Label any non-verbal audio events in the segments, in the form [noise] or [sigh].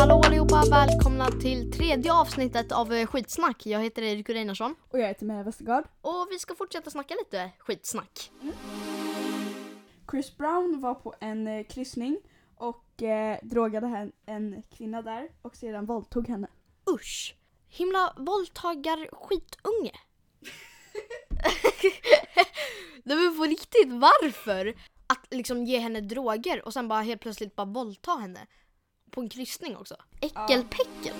Hallå allihopa, välkomna till tredje avsnittet av eh, Skitsnack. Jag heter Erik Reinarsson Och jag heter Mia Westergaard. och vi ska fortsätta snacka lite skitsnack. Chris Brown var på en eh, kryssning och eh, drogade en, en kvinna där och sedan våldtog henne. Usch! Himla våldtagar skitunge. [laughs] Nej men på riktigt, varför? Att liksom ge henne droger och sen bara helt plötsligt bara våldta henne. På en kryssning också. Äckelpäckel.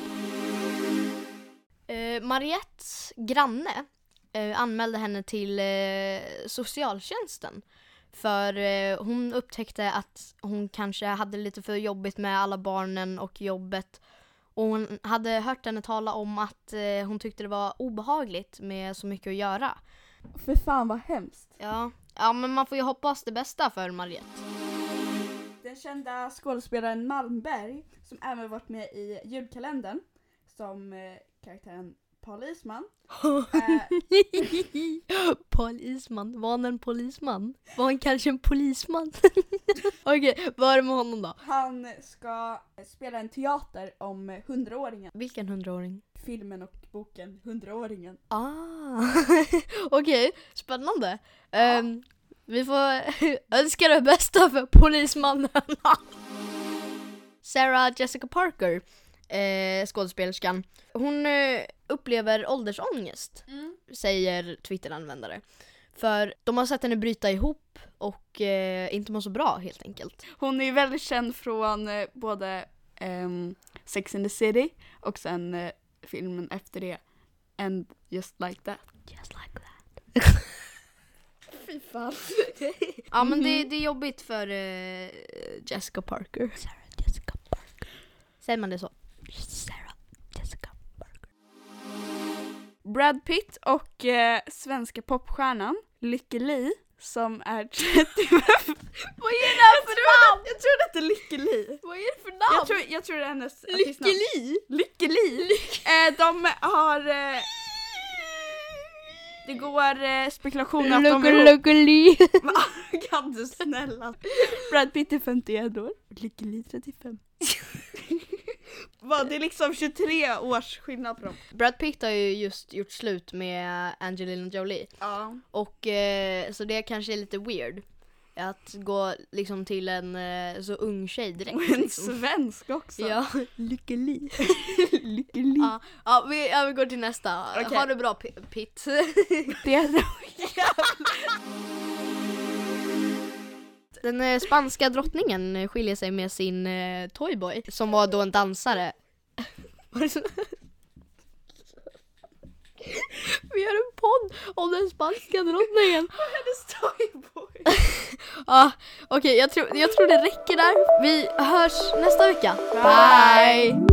Eh, Mariettes granne eh, anmälde henne till eh, socialtjänsten. För eh, hon upptäckte att hon kanske hade lite för jobbigt med alla barnen och jobbet. Och hon hade hört henne tala om att eh, hon tyckte det var obehagligt med så mycket att göra. För fan vad hemskt. Ja, ja men man får ju hoppas det bästa för Mariette. Den kända skådespelaren Malmberg, som även varit med i julkalendern som eh, karaktären Paul Isman. Eh, [laughs] Paul Isman, var han en polisman? Var han kanske en polisman? [laughs] Okej, vad är det med honom då? han ska spela en teater om hundraåringen. Vilken hundraåring? Filmen och boken Hundraåringen. Ah, [laughs] okej, spännande. Ehm, vi får [laughs] önska det bästa för polismannen. [laughs] Sarah Jessica Parker, eh, skådespelerskan, hon eh, upplever åldersångest, säger Twitter-användare. För de har sett henne bryta ihop och eh, inte må så bra helt enkelt. Hon är ju väldigt känd från eh, både ehm, Sex and the City och sen eh, filmen efter det And Just Like That. Just like that. [laughs] Fy fan. [laughs] Ja men det, det är jobbigt för eh, Jessica Parker. Sarah Jessica Parker. Säger man det så? Sarah Jessica Parker. Brad Pitt och eh, svenska popstjärnan Lykke Li som är [laughs] 35. Vad är det här för namn? jag tror det heter Lykke Li. Vad är det för namn? Jag tror, jag tror det är hennes artistnamn. Lykkeli? Lykke Li. Eh, de har... Eh, det går eh, spekulationer att de är ihop. Lykkeli. [laughs] Kan du snälla? Brad Pitt är 51 år, Li 35. [laughs] Vad, det är liksom 23 års skillnad på dem. Brad Pitt har ju just gjort slut med Angelina Jolie. Ja. Och eh, så det kanske är lite weird. Att gå liksom till en eh, så ung tjej direkt. Och en liksom. svensk också. Ja, [laughs] Lykkeli. [laughs] Lykke Li. Ja, ja, vi, ja, vi går till nästa. Okej. Ha det bra P- Pitt. [laughs] Det är Den eh, spanska drottningen skiljer sig med sin eh, toyboy som var då en dansare. Vi gör en podd om den spanska drottningen. hennes Ah, Ja, okej jag, tror, jag tror det räcker där. Vi hörs nästa vecka. Bye.